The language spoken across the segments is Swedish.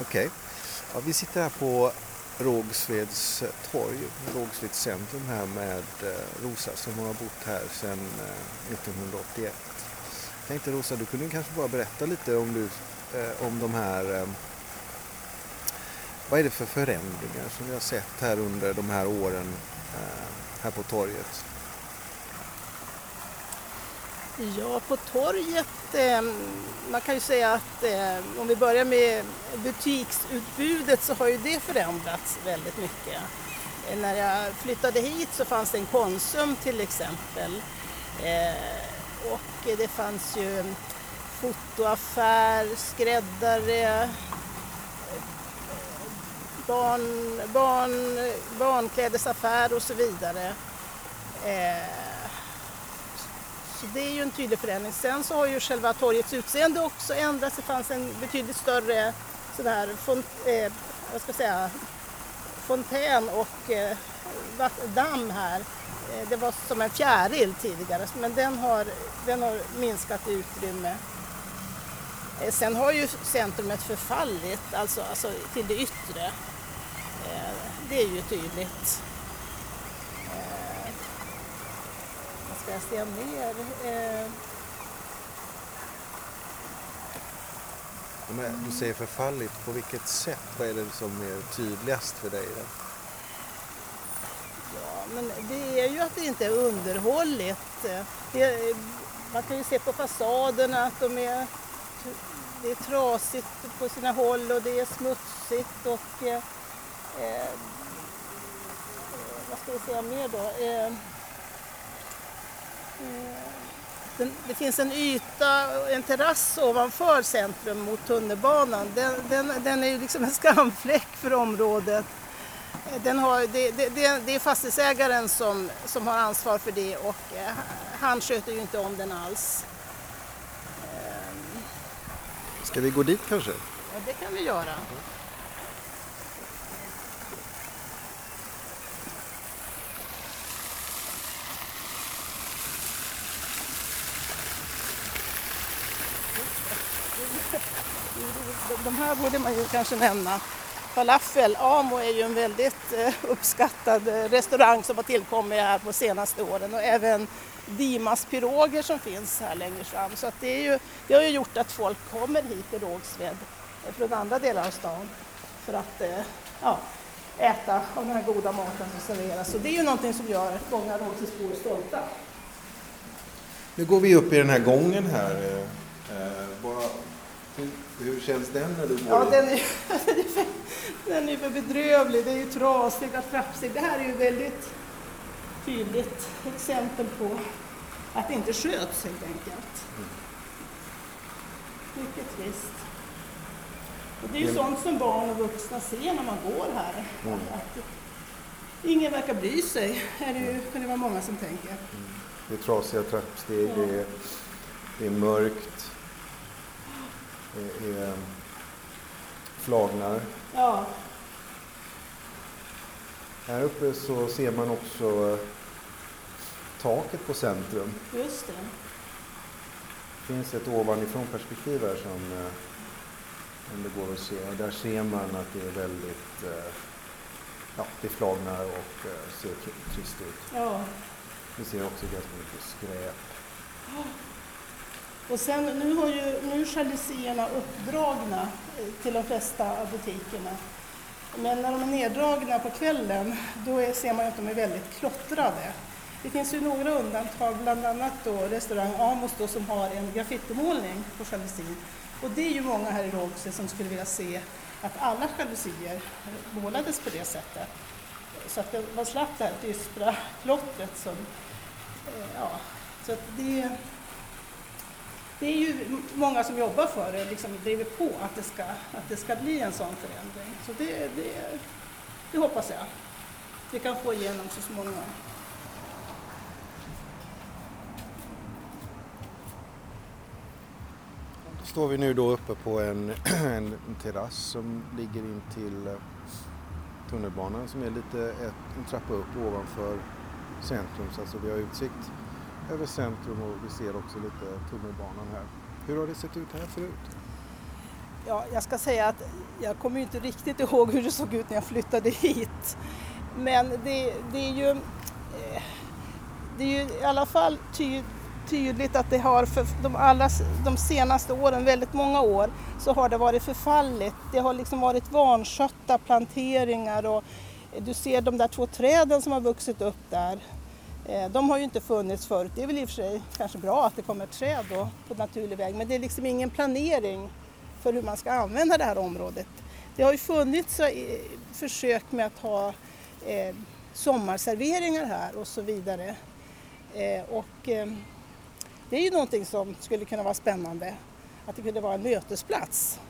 Okej. Ja, vi sitter här på Rågsveds eh, torg, Rågsveds centrum här med eh, Rosa som har bott här sedan eh, 1981. Jag tänkte Rosa, du kunde kanske bara berätta lite om, du, om de här vad är det för förändringar som vi har sett här under de här åren här på torget? Ja, på torget, eh, man kan ju säga att eh, om vi börjar med butiksutbudet så har ju det förändrats väldigt mycket. Eh, när jag flyttade hit så fanns det en Konsum till exempel. Eh, och det fanns ju fotoaffär, skräddare, eh, barn, barn, barnklädesaffär och så vidare. Eh, så det är ju en tydlig förändring. Sen så har ju själva torgets utseende också ändrats. Det fanns en betydligt större sån här font, eh, vad ska jag säga, fontän och eh, damm här. Eh, det var som en fjäril tidigare men den har, den har minskat i utrymme. Eh, sen har ju centrumet förfallit, alltså, alltså till det yttre. Eh, det är ju tydligt. Ska jag mer? Eh... Du säger förfallit, på vilket sätt? Vad är det som är tydligast för dig? Då? Ja, men det är ju att det inte är underhålligt. Det, man kan ju se på fasaderna att de är, det är trasigt på sina håll och det är smutsigt och eh, eh vad ska vi säga mer då? Eh, den, det finns en yta, en terrass ovanför centrum mot tunnelbanan. Den, den, den är ju liksom en skamfläck för området. Den har, det, det, det, är fastighetsägaren som, som har ansvar för det och eh, han sköter ju inte om den alls. Ska vi gå dit kanske? Ja, det kan vi göra. De här borde man ju kanske nämna. Falafel, Amo är ju en väldigt eh, uppskattad eh, restaurang som har tillkommit här på senaste åren och även Dimas piroger som finns här längre fram. Så att det, är ju, det har ju gjort att folk kommer hit till Rågsved eh, från andra delar av stan för att ja, äta av den här goda maten som serveras. Så det är ju någonting som gör många Rågsvedsbor stolta. Nu går vi upp i den här gången här. Bara hur, känns den när du går Ja, den är, den är för bedrövlig. Det är ju trasiga trappsteg. Det här är ju väldigt tydligt exempel på att det inte sköts helt enkelt. Mycket trist. Och det är ju mm. sånt som barn och vuxna ser när man går här. Mm. Att ingen verkar bry sig, är det ju, kan det vara många som tänker. Mm. Det är trasiga trappsteg, ja. det, är, det är mörkt, är, är flagnar. Ja. Här uppe så ser man också taket på centrum. Just det. Det finns ett ovanifrån perspektiv här som eh, om det går att se. Där ser man att det är väldigt eh, ja, det flagnar och eh, ser trist ut. Ja. Vi ser också ganska mycket skräp. Och sen, nu, har ju, nu är jalusierna uppdragna eh, till de flesta butikerna. Men när de är neddragna på kvällen, då är, ser man att de är väldigt klottrade. Det finns ju några undantag, bland annat då restaurang Amos då, som har en graffitimålning på jalusin. Och det är ju många här i Rågsved som skulle vilja se att alla jalusier eh, målades på det sättet. Så att man slapp det här dystra klottret som, eh, ja, så att det det är ju många som jobbar för det, liksom driver på att det ska, att det ska bli en sån förändring. Så det, det, det hoppas jag vi kan få igenom så småningom. Då står vi nu då uppe på en, en terrass som ligger in till eh, tunnelbanan som är lite ett, en trappa upp ovanför centrum så alltså vi har utsikt över centrum och vi ser också lite tunnelbanan här. Hur har det sett ut här förut? Ja, jag ska säga att jag kommer inte riktigt ihåg hur det såg ut när jag flyttade hit. Men det, det är ju eh, det är ju i alla fall ty, tydligt att det har för de, allra de senaste åren, väldigt många år, så har det varit förfallit. Det har liksom varit vanskötta planteringar och du ser de där två träden som har vuxit upp där. Eh, de har ju inte funnits förut. Det är väl i och för sig kanske bra att det kommer träd då på naturlig väg, men det är liksom ingen planering för hur man ska använda det här området. Det har ju funnits eh, försök med att ha eh, sommarserveringar här och så vidare. Och det är ju någonting som skulle kunna vara spännande, att det kunde vara en mötesplats.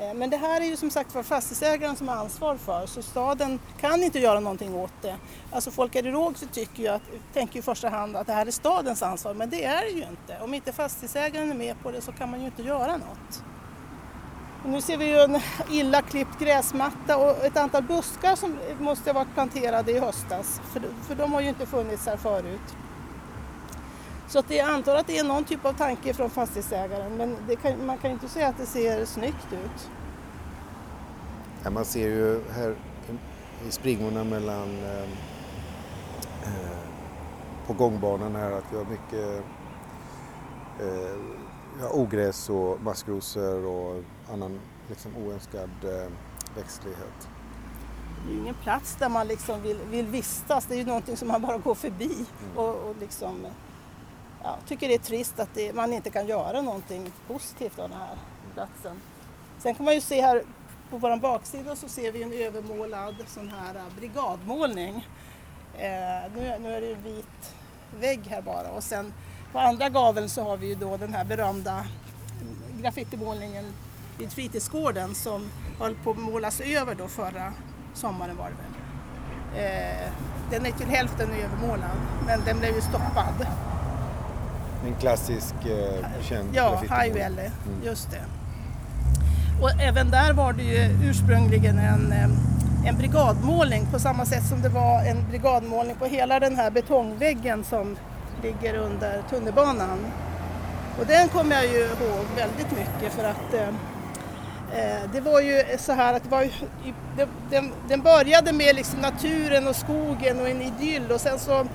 Eh, men det här är ju som sagt var fastighetsägaren som har ansvar för så staden kan inte göra någonting åt det. Alltså Folkare i Rågsved tycker ju att, tänker i första hand att det här är stadens ansvar men det är det ju inte. Om inte fastighetsägaren är med på det så kan man ju inte göra något. Och nu ser vi ju en illa klippt gräsmatta och ett antal buskar som måste ha varit planterade i höstas för, för de har ju inte funnits här förut. Så att jag antar att det är någon typ av tanke från fastighetsägaren men kan, man kan inte säga att det ser snyggt ut. Ja, man ser ju här i springorna mellan eh, eh, på gångbanan här att vi har mycket eh, ja, ogräs och maskrosor och annan liksom, oönskad eh, växtlighet. Det är ju ingen plats där man liksom vill, vill vistas, det är ju någonting som man bara går förbi mm. och, och liksom ja, tycker det är trist att det, man inte kan göra någonting positivt av den här platsen. Sen kan man ju se här på vår baksida så ser vi en övermålad sån här eh, brigadmålning. Eh, nu, nu är det en vit vägg här bara och sen på andra gaveln så har vi ju då den här berömda graffitimålningen vid fritidsgården som höll på att målas över då förra sommaren var det väl. Eh, den är till hälften övermålad men den blev ju stoppad. En klassisk eh, känd Ja, High Valley, mm. just det. Och även där var det ju ursprungligen en, eh, en brigadmålning på samma sätt som det var en brigadmålning på hela den här betongväggen som ligger under tunnelbanan. Och den kommer jag ju ihåg väldigt mycket för att eh, eh det var ju så här att det var, den, den började med liksom naturen och skogen och en idyll och sen så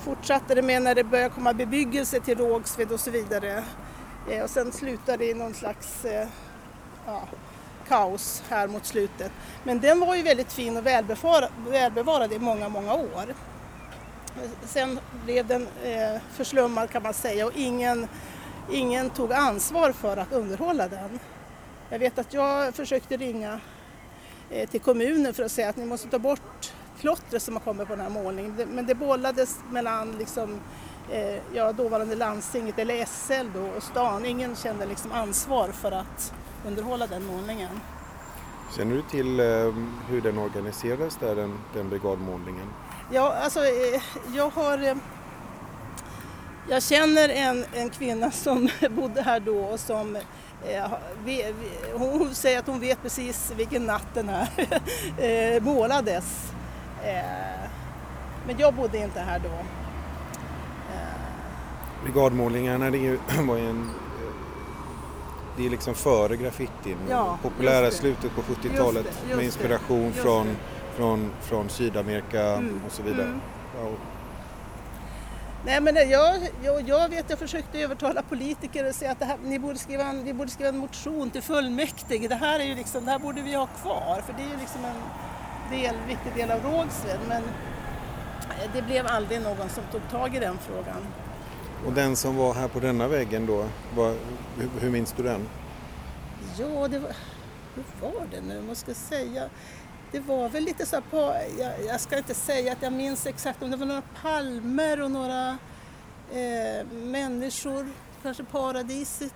fortsatte det med när det började komma bebyggelse till Rågsved och så vidare. Eh, och sen slutade det i någon slags eh, ja, kaos här mot slutet. Men den var ju väldigt fin och välbevarad i många, många år. Sen blev den eh, förslummad kan man säga och ingen, ingen tog ansvar för att underhålla den. Jag vet att jag försökte ringa eh, till kommunen för att säga att ni måste ta bort klottret som har kommit på den här målningen. Men det bollades mellan liksom, eh, ja, dåvarande landstinget, eller SL då, och stan. Ingen kände liksom ansvar för att underhålla den målningen. Känner du till eh, hur den organiserades där, den, den brigadmålningen? Ja, alltså eh, jag har eh, jag känner en, en kvinna som bodde här då och som eh, hon säger att hon vet precis vilken natt den här eh, målades. Eh, men jag bodde inte här då. Eh. Brigadmålningarna det är ju, var ju en det är liksom före graffitin, ja, populära slutet på 70-talet med inspiration det, från, från, från Sydamerika mm, och så vidare. Mm. Ja. Nej men det, jag, jag, jag vet, jag försökte övertala politiker och säga att här, ni borde skriva en, vi borde skriva en motion till fullmäktige. Det här, är ju liksom, det här borde vi ha kvar för det är ju liksom en del, viktig del av Rågsved men det blev aldrig någon som tog tag i den frågan. Och den som var här på denna väggen då, var, hur, hur minns du den? Ja, det var, hur var det nu, man ska säga. Det var väl lite så på, jag, jag, ska inte säga att jag minns exakt om det var några palmer och några eh, människor, kanske paradiset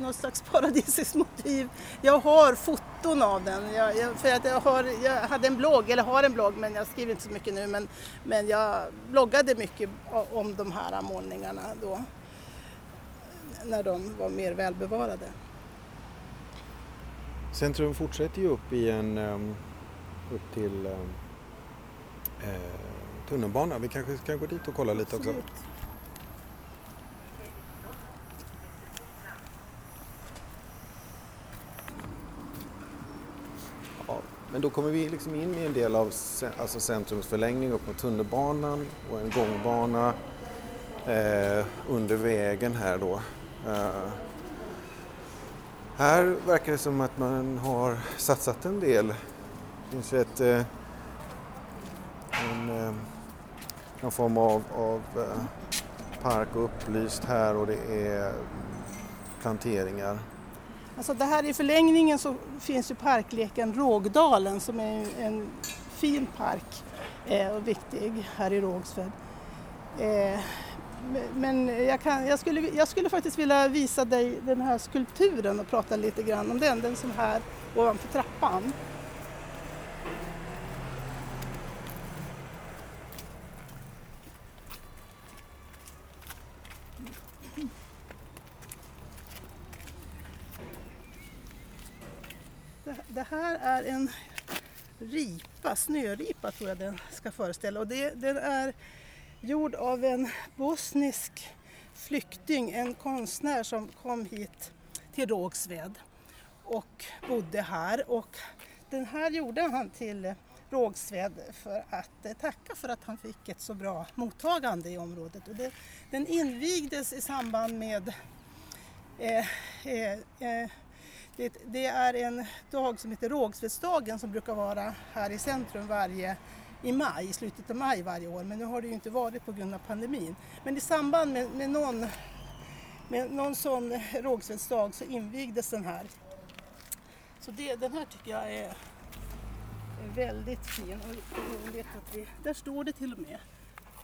något slags paradisiskt motiv. Jag har foton av den, jag, jag, för att jag, har, jag hade en blogg, eller har en blogg, men jag skriver inte så mycket nu, men, men jag bloggade mycket om de här målningarna då, när de var mer välbevarade. Centrum fortsätter ju upp i en, um, upp till um, eh, tunnelbana. Vi kanske ska gå dit och kolla lite också. Men då kommer vi liksom in i en del av alltså centrums förlängning upp mot tunnelbanan och en gångbana eh, under vägen här då. Eh, här verkar det som att man har satsat en del. Det finns ett, eh, en, eh, någon form av, av eh, park och upplyst här och det är planteringar. Alltså det här i förlängningen så finns ju parkleken Rågdalen som är en fin park eh, och viktig här i Rågsved. Eh, men jag, kan, jag, skulle, jag skulle faktiskt vilja visa dig den här skulpturen och prata lite grann om den, den som här ovanför trappan. Det här är en ripa, snöripa tror jag den ska föreställa och det, den är gjord av en bosnisk flykting, en konstnär som kom hit till Rågsved och bodde här. Och den här gjorde han till Rågsved för att tacka för att han fick ett så bra mottagande i området. Och det, den invigdes i samband med eh, eh, eh, det, det, är en dag som heter Rågsvedsdagen som brukar vara här i centrum varje i maj, i slutet av maj varje år, men nu har det ju inte varit på grund av pandemin. Men i samband med, med någon, med någon sån rågsvedsdag så invigdes den här. Så det, den här tycker jag är, är väldigt fin. Och vet att vi, där står det till och med.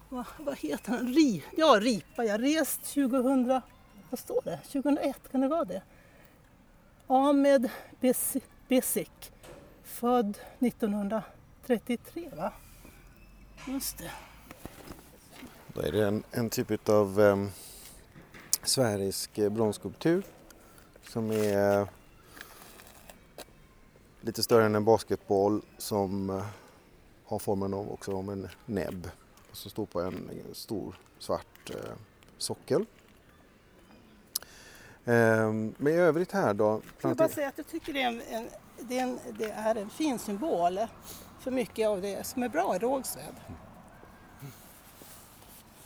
Vad, vad heter den? Ri, ja, Ripa. Jag rest 2000, vad står det? 2001, kan det vara det? Ahmed Besik, född 1933. va? Just det. Då är det en, en typ av ehm, eh, sfärisk bronsskulptur som är lite större än en basketboll som eh, har formen av också om en näbb och som står på en stor svart eh, sockel. Eh, men i övrigt här då? Jag vill bara säga att jag tycker det är en, en, det är en, det är en fin symbol för mycket av det som är bra i Rågsved.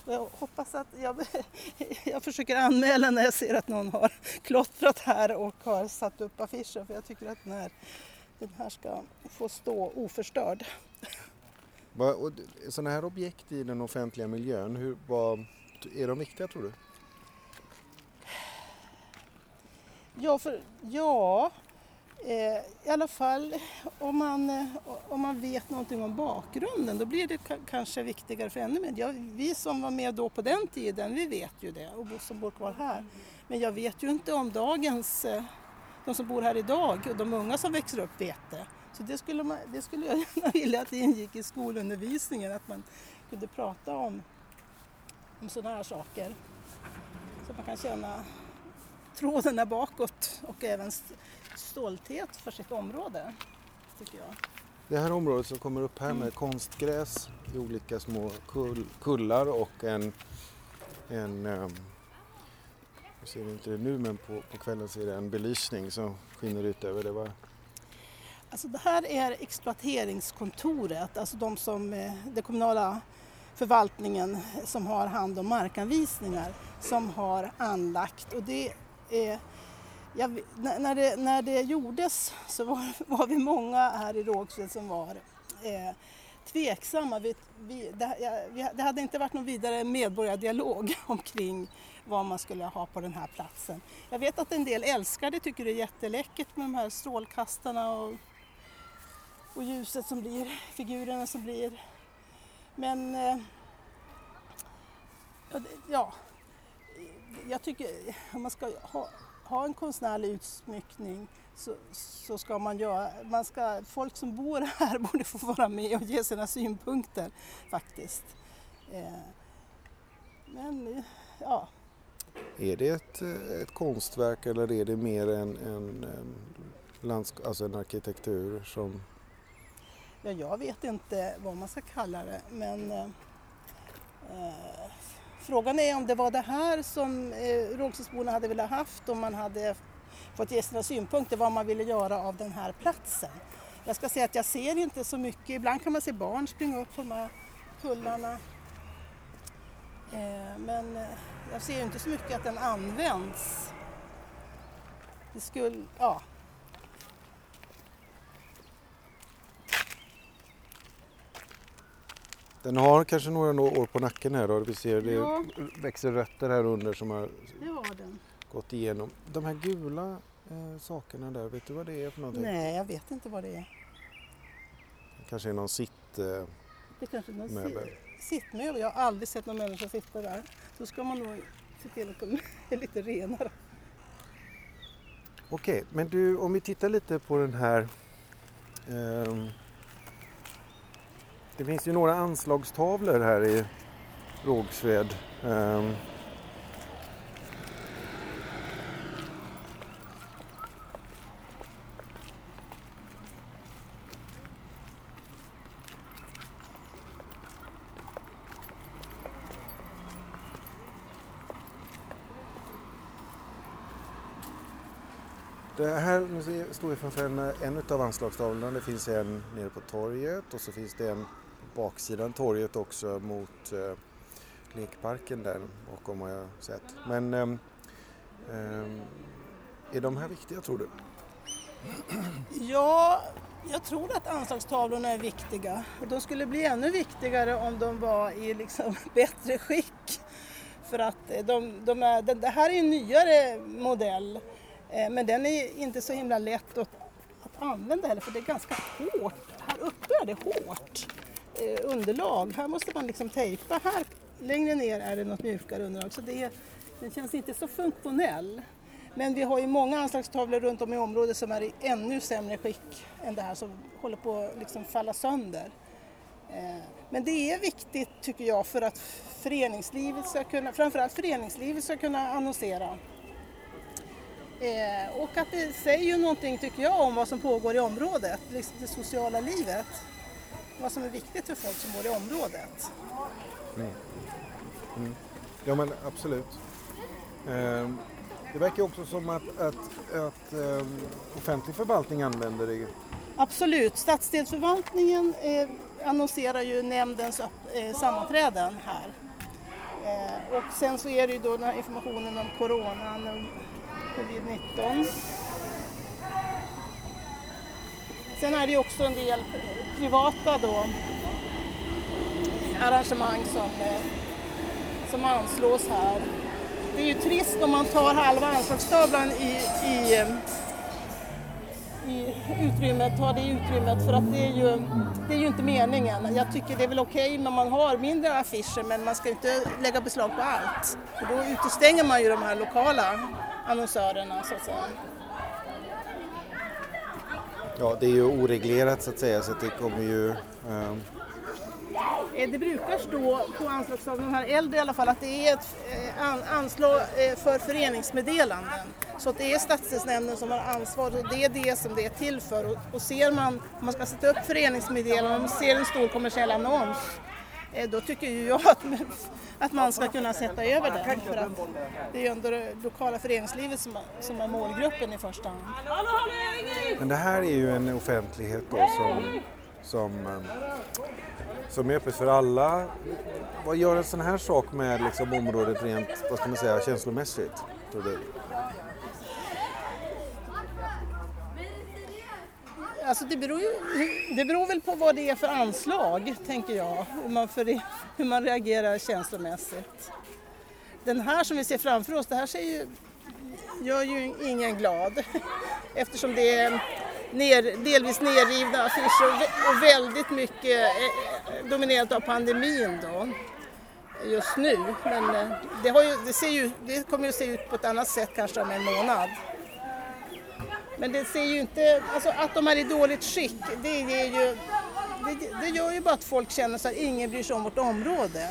Jag hoppas att jag, jag försöker anmäla när jag ser att någon har klottrat här och har satt upp affischer för jag tycker att den här, den här ska få stå oförstörd. Sådana här objekt i den offentliga miljön, hur, vad, är de viktiga tror du? Ja, för, ja Eh, I alla fall om man, eh, om man vet någonting om bakgrunden då blir det kanske viktigare för ännu mer. Ja, vi som var med då på den tiden, vi vet ju det och som bor kvar här. Men jag vet ju inte om dagens, eh, de som bor här idag och de unga som växer upp vet det. Så det skulle, man, det skulle jag gärna vilja att det ingick i skolundervisningen, att man kunde prata om, om sådana här saker. Så att man kan känna tråden bakåt och även stolthet för sitt område, tycker jag. Det här området som kommer upp här med mm. konstgräs i olika små kull, kullar och en, en um, jag ser inte det nu men på, på kvällen ser det en belysning som skiner ut över det. Var... Alltså det här är exploateringskontoret, alltså de som, eh, den kommunala förvaltningen som har hand om markanvisningar som har anlagt och det eh, jag, när, det, när det gjordes så var, var vi många här i Rågsved som var eh, tveksamma. Vi, vi, det, vi, det, hade inte varit någon vidare medborgardialog omkring vad man skulle ha på den här platsen. Jag vet att en del älskar det, tycker det är jätteläckert med de här strålkastarna och, och ljuset som blir, figurerna som blir. Men eh, ja, jag tycker om man ska ha ha en konstnärlig utsmyckning så, så ska man göra, man ska, folk som bor här borde få vara med och ge sina synpunkter faktiskt. Eh, men ja. Är det ett, ett konstverk eller är det mer en, en, en, landsk- alltså en arkitektur som... Ja, jag vet inte vad man ska kalla det men eh, eh Frågan är om det var det här som eh, Rågsvedsborna hade velat haft om man hade fått ge sina synpunkter vad man ville göra av den här platsen. Jag ska säga att jag ser inte så mycket. Ibland kan man se barn springa upp på de här kullarna. Eh, men eh, jag ser inte så mycket att den används. Det skulle, ja. Den har kanske några år på nacken här då. Vi ser det Ja. växer rötter här under som har Det gått igenom. De här gula eh, sakerna där, vet du vad det är för någonting? Nej, jag vet inte vad det är. Kanske är någon sitt... Eh, Det kanske är någon Möbel. si- sittmöbel. Jag har aldrig sett någon människa sitta där. Då ska man nog se till att de är lite renare. Okej, men du om vi tittar lite på den här... ehm, det finns ju några anslagstavlor här i Rågsved. Um, Det här står vi framför en, en av anslagstavlorna. Det finns en nere på torget och så finns det en baksidan torget också mot eh, lekparken där bakom har jag sett. Men eh, är de här viktiga tror du? Ja, jag tror att anslagstavlorna är viktiga. De skulle bli ännu viktigare om de var i liksom bättre skick. För att eh, de, de är, det här är en nyare modell eh, men den är inte så himla lätt att, att använda heller för det är ganska hårt. Här uppe är det hårt Eh, underlag. Här måste man liksom tejpa. Här längre ner är det något mjukare underlag så det, den känns inte så funktionell. Men vi har ju många anslagstavlor runt om i området som är i ännu sämre skick än det här som håller på att liksom falla sönder. Eh, men det är viktigt tycker jag för att föreningslivet ska kunna, framförallt föreningslivet ska kunna annonsera. Eh, och att det säger ju någonting tycker jag om vad som pågår i området, liksom det sociala livet. Vad som är viktigt för folk som bor i området. Ja men absolut. Ehm, det verkar också som att, att, att ehm, offentlig förvaltning använder det. Absolut, stadsdelsförvaltningen eh, annonserar ju nämndens eh, sammanträden här. Eh, och sen så är det ju då den här informationen om coronan och covid-19. Sen är det ju också en del privata då arrangemang som, eh, som anslås här. Det är ju trist om man tar halva anslagstavlan i, i eh, i utrymmet, tar det utrymmet för att det är ju, det är ju inte meningen. Jag tycker det är väl okej när man har mindre affischer men man ska inte lägga beslag på allt. För då utestänger man ju de här lokala annonsörerna så att säga. Ja, det är ju oreglerat så att säga så att det kommer ju... ehm, Eh, Det brukar stå på anslagstavlan, de här äldre i alla fall, att det är ett eh, anslag eh, för föreningsmeddelanden. Så att det är stadsdelsnämnden som har ansvar och det är det som det är till för. Och, och ser man, om man ska sätta upp föreningsmeddelanden, om man ser en stor kommersiell annons, Eh, då tycker ju jag att, att man ska kunna sätta över den. För att det är ju ändå det lokala föreningslivet som, som är målgruppen i första hand. Men det här är ju en offentlighet då som, som, eh, som är öppet för alla. Vad gör en sån här sak med liksom området rent, vad ska man säga, känslomässigt? Tror du? Alltså det beror, ju, det beror väl på vad det är för anslag, tänker jag. Hur man, för, hur man reagerar känslomässigt. Den här som vi ser framför oss, det här ser ju, gör ju ingen glad. Eftersom det är ner, delvis nedrivna affischer och väldigt mycket eh, eh, dominerat av pandemin då. Just nu. Men eh, det, har ju, det, ser ju, det kommer ju att se ut på ett annat sätt kanske om en månad. Men det ser ju inte, alltså att de är i dåligt skick, det, ger ju, det, det gör ju bara att folk känner så att ingen bryr sig om vårt område.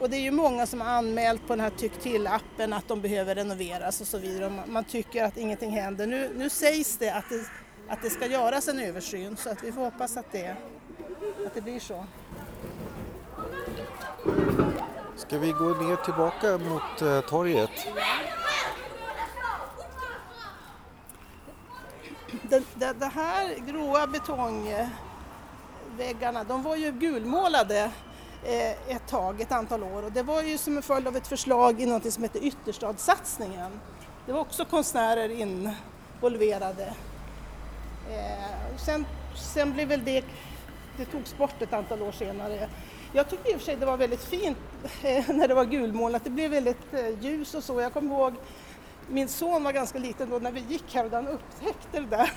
Och det är ju många som har anmält på den här Tyck till-appen att de behöver renoveras och så vidare. Och Man, man tycker att ingenting händer. Nu, nu sägs det att, det att det ska göras en översyn så att vi får hoppas att det, att det blir så. Ska vi gå ner tillbaka mot eh, torget? Det, det, det här gråa betongväggarna, de var ju gulmålade eh, ett tag, ett antal år och det var ju som en följd av ett förslag i något som heter Ytterstadssatsningen. Det var också konstnärer involverade. Eh, sen, sen blev väl det, det togs bort ett antal år senare. Jag tyckte i och för sig det var väldigt fint eh, när det var gulmålat, det blev väldigt ljus och så. Jag kommer ihåg min son var ganska liten då när vi gick här och han upptäckte det där,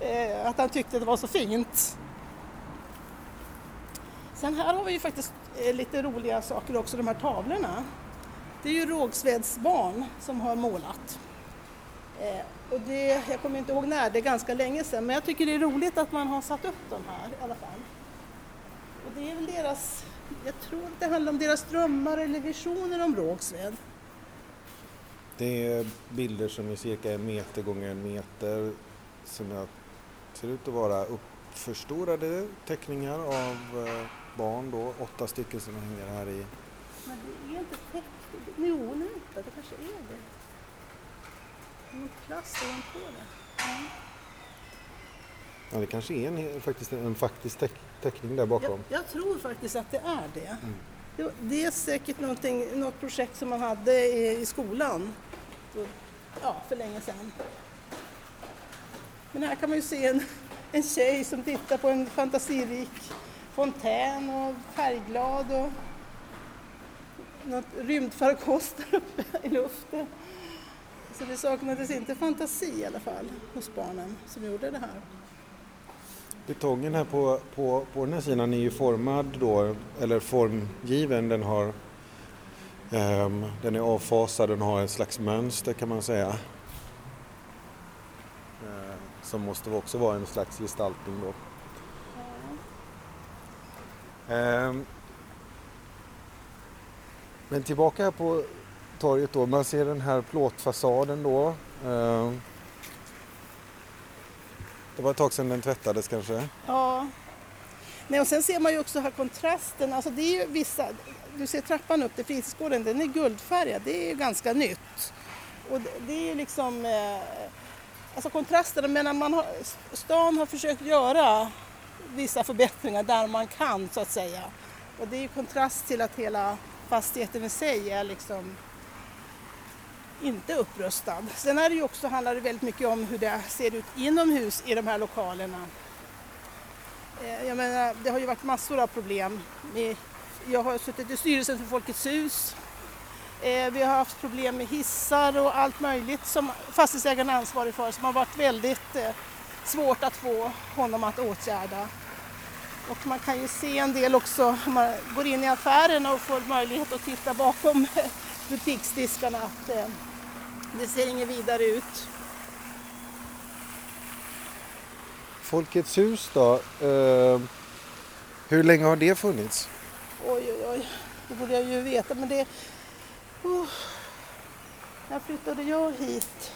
eh, att han tyckte det var så fint. Sen här har vi ju faktiskt eh, lite roliga saker också, de här tavlorna. Det är ju Rågsveds barn som har målat. Eh, och det, jag kommer inte ihåg när, det är ganska länge sedan, men jag tycker det är roligt att man har satt upp dem här i alla fall. Och det är väl deras, jag tror att det handlar om deras drömmar eller visioner om Rågsved. Det är bilder som är cirka en meter gånger en meter som jag ser ut att vara uppförstorade teckningar av eh, barn då, åtta stycken som hänger här i. Men det är inte teckning, jo nej, det kanske är det. Någon plast ovanpå det. Ja. Ja, det kanske är en, faktiskt en faktisk teck, teckning där bakom. Jag, jag, tror faktiskt att det är det. Mm. det. Det är säkert något projekt som man hade i, i skolan Eh, ja, för länge sedan. Men här kan man ju se en, en tjej som tittar på en fantasirik fontän och färgglad och något rymdfarkost där uppe i luften. Så det saknades inte fantasi i alla fall hos barnen som gjorde det här. Betongen här på, på, på den här sidan är ju formad då, eller formgiven, den har Ehm, den är avfasad, den har ett slags mönster kan man säga. Ehm, som måste också vara en slags gestaltning då. Ehm, men tillbaka här på torget då, man ser den här plåtfasaden då. Det var ett tag sedan den tvättades kanske? Ja. Nej, och sen ser man ju också här kontrasten, alltså det är ju vissa, du ser trappan upp till fritidsgården, den är guldfärgad, det är ju ganska nytt. Och det är liksom, eh, alltså kontrasterna, men man har, stan har försökt göra vissa förbättringar där man kan så att säga. Och det är ju kontrast till att hela fastigheten i sig är liksom inte upprustad. Sen är det ju också, handlar det väldigt mycket om hur det ser ut inomhus i de här lokalerna. Eh, jag menar, det har ju varit massor av problem. Jag har suttit i styrelsen för Folkets hus. Eh, vi har haft problem med hissar och allt möjligt som fastighetsägaren är ansvarig för som har varit väldigt eh, svårt att få honom att åtgärda. Och man kan ju se en del också, om man går in i affärerna och får möjlighet att titta bakom butiksdiskarna, att det ser inget vidare ut. Folkets hus då, eh, hur länge har det funnits? Oj, oj, oj, det borde jag ju veta men det... Oh, när flyttade jag hit?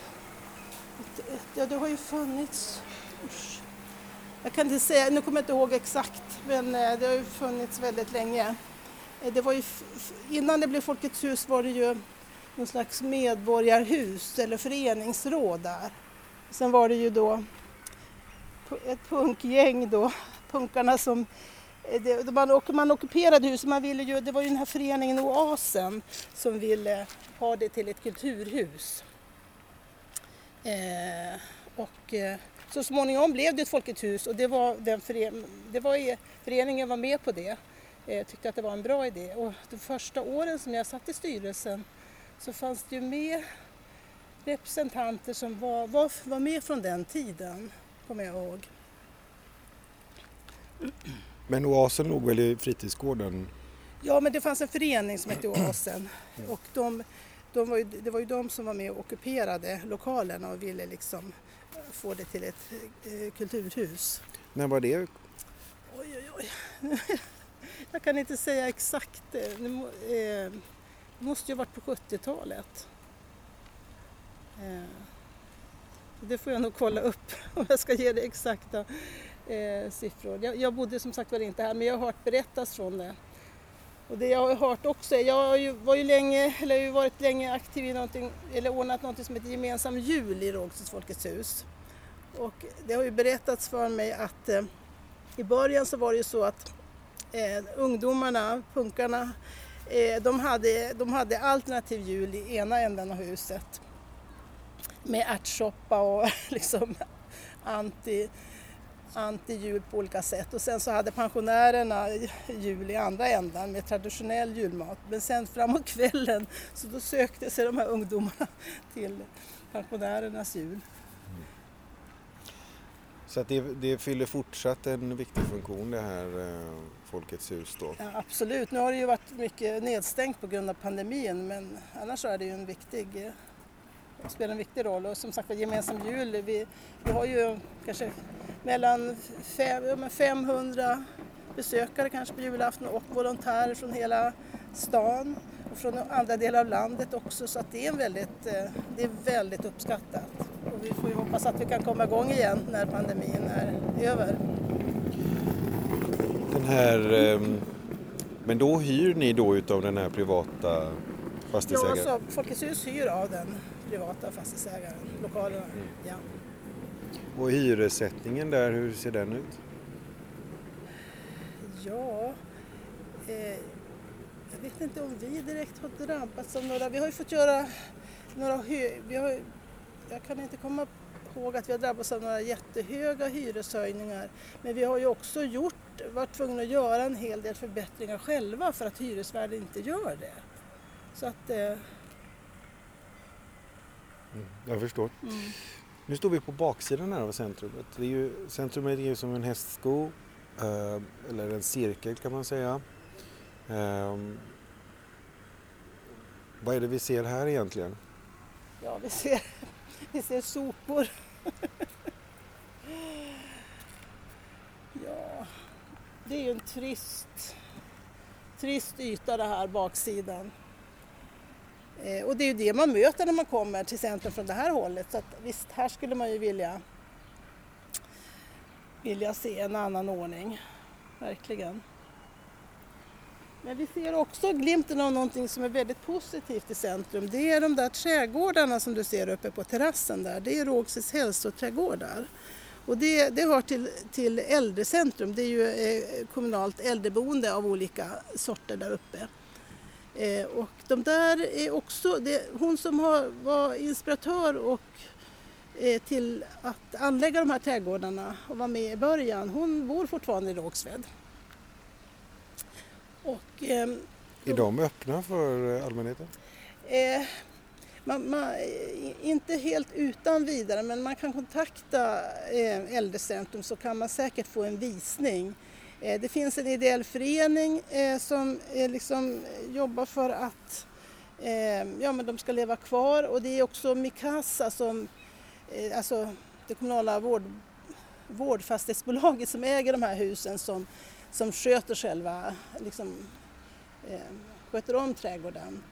Ja, det har ju funnits... Usch. Jag kan inte säga, nu kommer jag inte ihåg exakt, men eh, det har ju funnits väldigt länge. Eh, det var ju, innan det blev Folkets hus var det ju någon slags medborgarhus eller föreningsråd där. Sen var det ju då ett punkgäng då, punkarna som eh, det, man, man ockuperade huset, man ville ju, det var ju den här föreningen Oasen som ville ha det till ett kulturhus. Eh, och eh, så småningom blev det ett Folkets hus och det var den föreningen, det var, föreningen var med på det. Eh, tyckte att det var en bra idé och de första åren som jag satt i styrelsen så fanns det ju med representanter som var, var, var med från den tiden kommer jag ihåg. Men Oasen låg väl i fritidsgården? Ja, men det fanns en förening som hette Oasen och de, de var ju, det var ju de som var med och ockuperade lokalerna och ville liksom få det till ett eh, kulturhus. När var det? Oj, oj, oj. Jag kan inte säga exakt. Det eh, måste ju ha varit på 70-talet. Det får jag nog kolla upp om jag ska ge dig exakta eh, siffror. Jag, jag bodde som sagt var inte här men jag har hört berättas från det. Och det jag har hört också, jag har ju, var ju länge, eller har ju varit länge aktiv i någonting, eller ordnat någonting som heter gemensam jul i Rågsveds Folkets hus. Och det har ju berättats för mig att eh, i början så var det ju så att eh, ungdomarna, punkarna, eh, de, hade, de hade alternativ jul i ena änden av huset med ärtsoppa och liksom anti anti-jul på olika sätt och sen så hade pensionärerna jul i andra ändan med traditionell julmat. Men sen framåt kvällen så då sökte sig de här ungdomarna till pensionärernas jul. Så att det, det fyller fortsatt en viktig funktion det här eh, Folkets hus då? Ja, absolut, nu har det ju varit mycket nedstängt på grund av pandemin men annars är det ju en viktig spelar en viktig roll och som sagt gemensam jul, vi, vi har ju kanske mellan fem, 500 besökare kanske på julafton och volontärer från hela stan och från andra delar av landet också så att det är, väldigt, eh, det är väldigt uppskattat. Och vi får ju hoppas att vi kan komma igång igen när pandemin är över. Den här, ehm, men då hyr ni då utav den här privata fastighetsägaren? Ja, alltså, Folkets hus hyr av den privata fastighetsägaren, lokalerna. Mm. Ja. Och hyressättningen där, hur ser den ut? Ja, eh, jag vet inte om vi direkt har drabbats av några. Vi har ju fått göra några hö, vi har, Jag kan inte komma ihåg att vi har drabbats av några jättehöga hyreshöjningar. Men vi har ju också gjort, varit tvungna att göra en hel del förbättringar själva för att hyresvärden inte gör det. Så att... Eh... Mm, jag förstår. Mm. Nu står vi på baksidan här av centrumet. Det är ju, centrumet är ju som en hästsko, eh, eller en cirkel kan man säga. Eh, vad är det vi ser här egentligen? Ja, vi ser, vi ser sopor. ja, det är ju en trist, trist yta det här, baksidan. Eh, och det är ju det man möter när man kommer till centrum från det här hållet. Så att, visst, här skulle man ju vilja, vilja se en annan ordning. Verkligen. Men vi ser också glimten av någonting som är väldigt positivt i centrum. Det är de där trädgårdarna som du ser uppe på terrassen där. Det är Rågsveds hälsoträdgårdar. Och det, det hör till, till äldrecentrum. Det är ju eh, kommunalt äldreboende av olika sorter där uppe. Eh, och de där är också, det, hon som har, var inspiratör och, eh, till att anlägga de här trädgårdarna och var med i början, hon bor fortfarande i Rågsved. Och, eh, är de öppna för allmänheten? Eh, man, man, inte helt utan vidare men man kan kontakta eh, Äldrecentrum så kan man säkert få en visning Eh, det finns en ideell förening eh, som eh, liksom jobbar för att ja, men de ska leva kvar och det är också Mikasa som, alltså det kommunala vård, vårdfastighetsbolaget som äger de här husen som, som sköter själva, liksom, sköter om trädgården.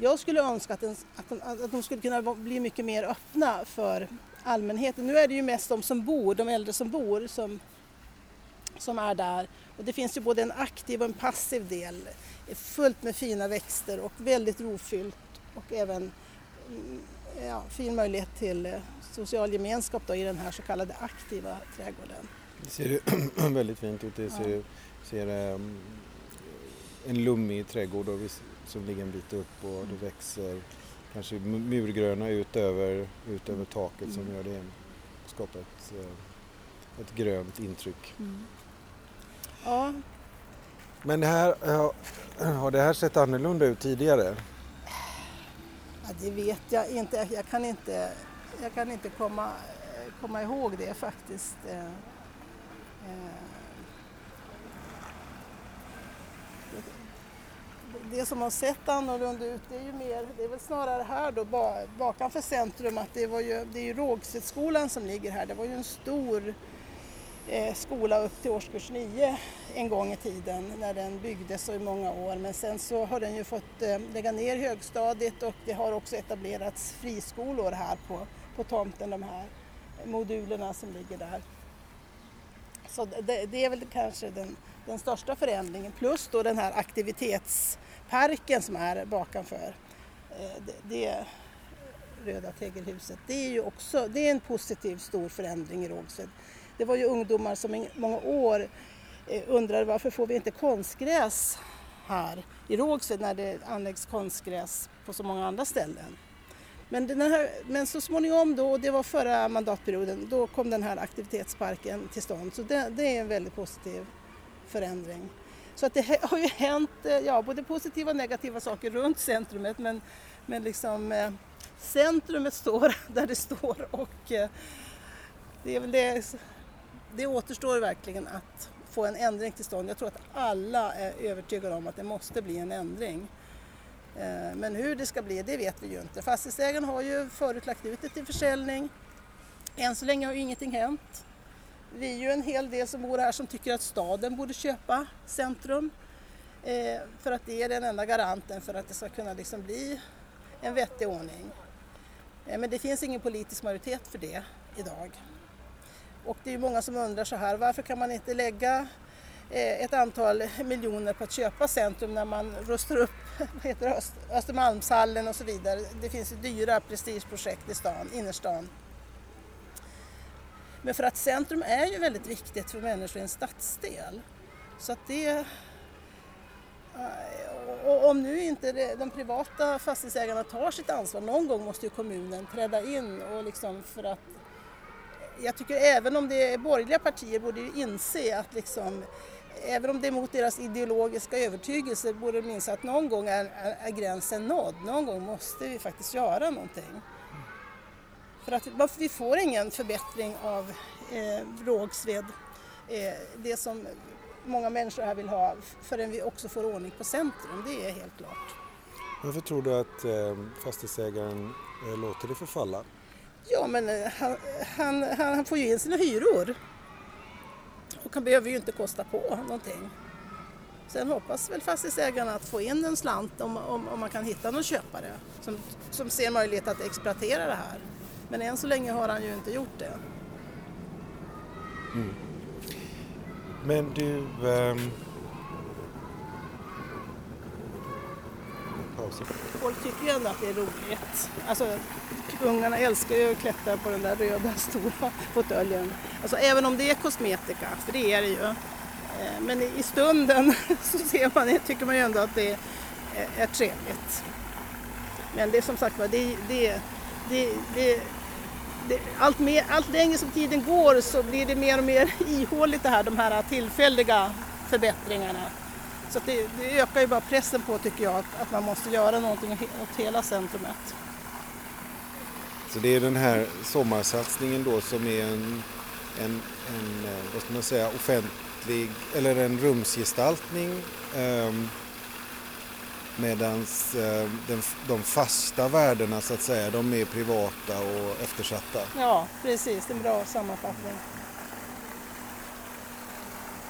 Jag skulle önska att, den, att, de, att de skulle kunna bli mycket mer öppna för allmänheten. Nu är det ju mest de som bor, de äldre som bor, som som är där. Och det finns ju både en aktiv och en passiv del. Fullt med fina växter och väldigt rofyllt och även mm, ja, fin möjlighet till eh, social gemenskap då i den här så kallade aktiva trädgården. Det ser väldigt fint ut. Det ser, ja. ser um, en lummig trädgård som ligger en bit upp och det växer kanske murgröna ut över, ut över taket som mm. gör det skapar ett, eh, ett grönt intryck. Mm. Ja. Men det här, har det här sett annorlunda ut tidigare? Ja, det vet jag inte. Jag kan inte, jag kan inte komma, komma ihåg det faktiskt. Eh, eh, det som har sett annorlunda ut det är ju mer, det är väl snarare här då bakanför centrum att det var ju, det är ju Rågsvedsskolan som ligger här. Det var ju en stor Eh, skola upp till årskurs 9 en gång i tiden när den byggdes så i många år. Men sen så har den ju fått eh, lägga ner högstadiet och det har också etablerats friskolor här på, på tomten, de här modulerna som ligger där. Så det, det är väl kanske den, den största förändringen plus då den här aktivitetsparken som är bakanför. Eh, det, det, röda tegelhuset. Det är ju också det är en positiv stor förändring i Rågsved. Det var ju ungdomar som i många år eh, undrade varför får vi inte konstgräs här i Rågsved när det anläggs konstgräs på så många andra ställen. Men, den här, men så småningom då, och det var förra mandatperioden, då kom den här aktivitetsparken till stånd. Så det, det är en väldigt positiv förändring. Så att det har ju hänt eh, ja, både positiva och negativa saker runt centrumet men, men liksom, eh, centrumet står där det står och eh, det, är väl det, det återstår verkligen att få en ändring till stånd. Jag tror att alla är övertygade om att det måste bli en ändring. Eh, men hur det ska bli, det vet vi ju inte. Fastighetsägaren har ju förut lagt ut det till försäljning. Än så länge har ju ingenting hänt. Vi är ju en hel del som bor här som tycker att staden borde köpa centrum. Eh, för att det är den enda garanten för att det ska kunna liksom bli en vettig ordning. Eh, men det finns ingen politisk majoritet för det idag. Och det är många som undrar så här, varför kan man inte lägga eh, ett antal miljoner på att köpa centrum när man rustar upp heter Östermalmshallen och så vidare. Det finns ju dyra prestigeprojekt i stan, innerstan. Men för att centrum är ju väldigt viktigt för människor i en stadsdel. Så att det... Och om nu inte de privata fastighetsägarna tar sitt ansvar, någon gång måste ju kommunen träda in och liksom för att jag tycker även om det är borgerliga partier borde ju inse att liksom även om det är mot deras ideologiska övertygelse borde de inse att någon gång är, är, är, gränsen nådd. Någon gång måste vi faktiskt göra någonting. För att vi får ingen förbättring av eh, Rågsved, eh, det som många människor här vill ha, förrän vi också får ordning på centrum. Det är helt klart. Varför tror du att eh, fastighetsägaren eh, låter det förfalla? Ja, men eh, han, han, han får ju in sina hyror. Och han behöver ju inte kosta på någonting. Sen hoppas väl fastighetsägarna att få in en slant om, om, om man kan hitta någon köpare som, som ser möjlighet att exploatera det här. Men än så länge har han ju inte gjort det. Mm. Men du... Um... Folk tycker ju ändå att det är roligt. Alltså, ungarna älskar ju att klättra på den där röda stora fåtöljen. Alltså även om det är kosmetika, för det är det ju. Eh, men i stunden så ser man, tycker man ju ändå att det är eh, trevligt. Men det är som sagt var, det, det, det, det, allt, mer, allt längre som tiden går så blir det mer och mer ihåligt det här, de här tillfälliga förbättringarna. Så det, det, ökar ju bara pressen på tycker jag att, att man måste göra någonting åt hela centrumet. Så det är den här sommarsatsningen då som är en, en, en eh, vad ska man säga, offentlig eller en rumsgestaltning eh, medan eh, de fasta värdena så att säga, de är privata och eftersatta. Ja, precis, en bra sammanfattning.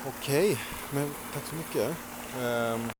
Okej, men tack så mycket. Um...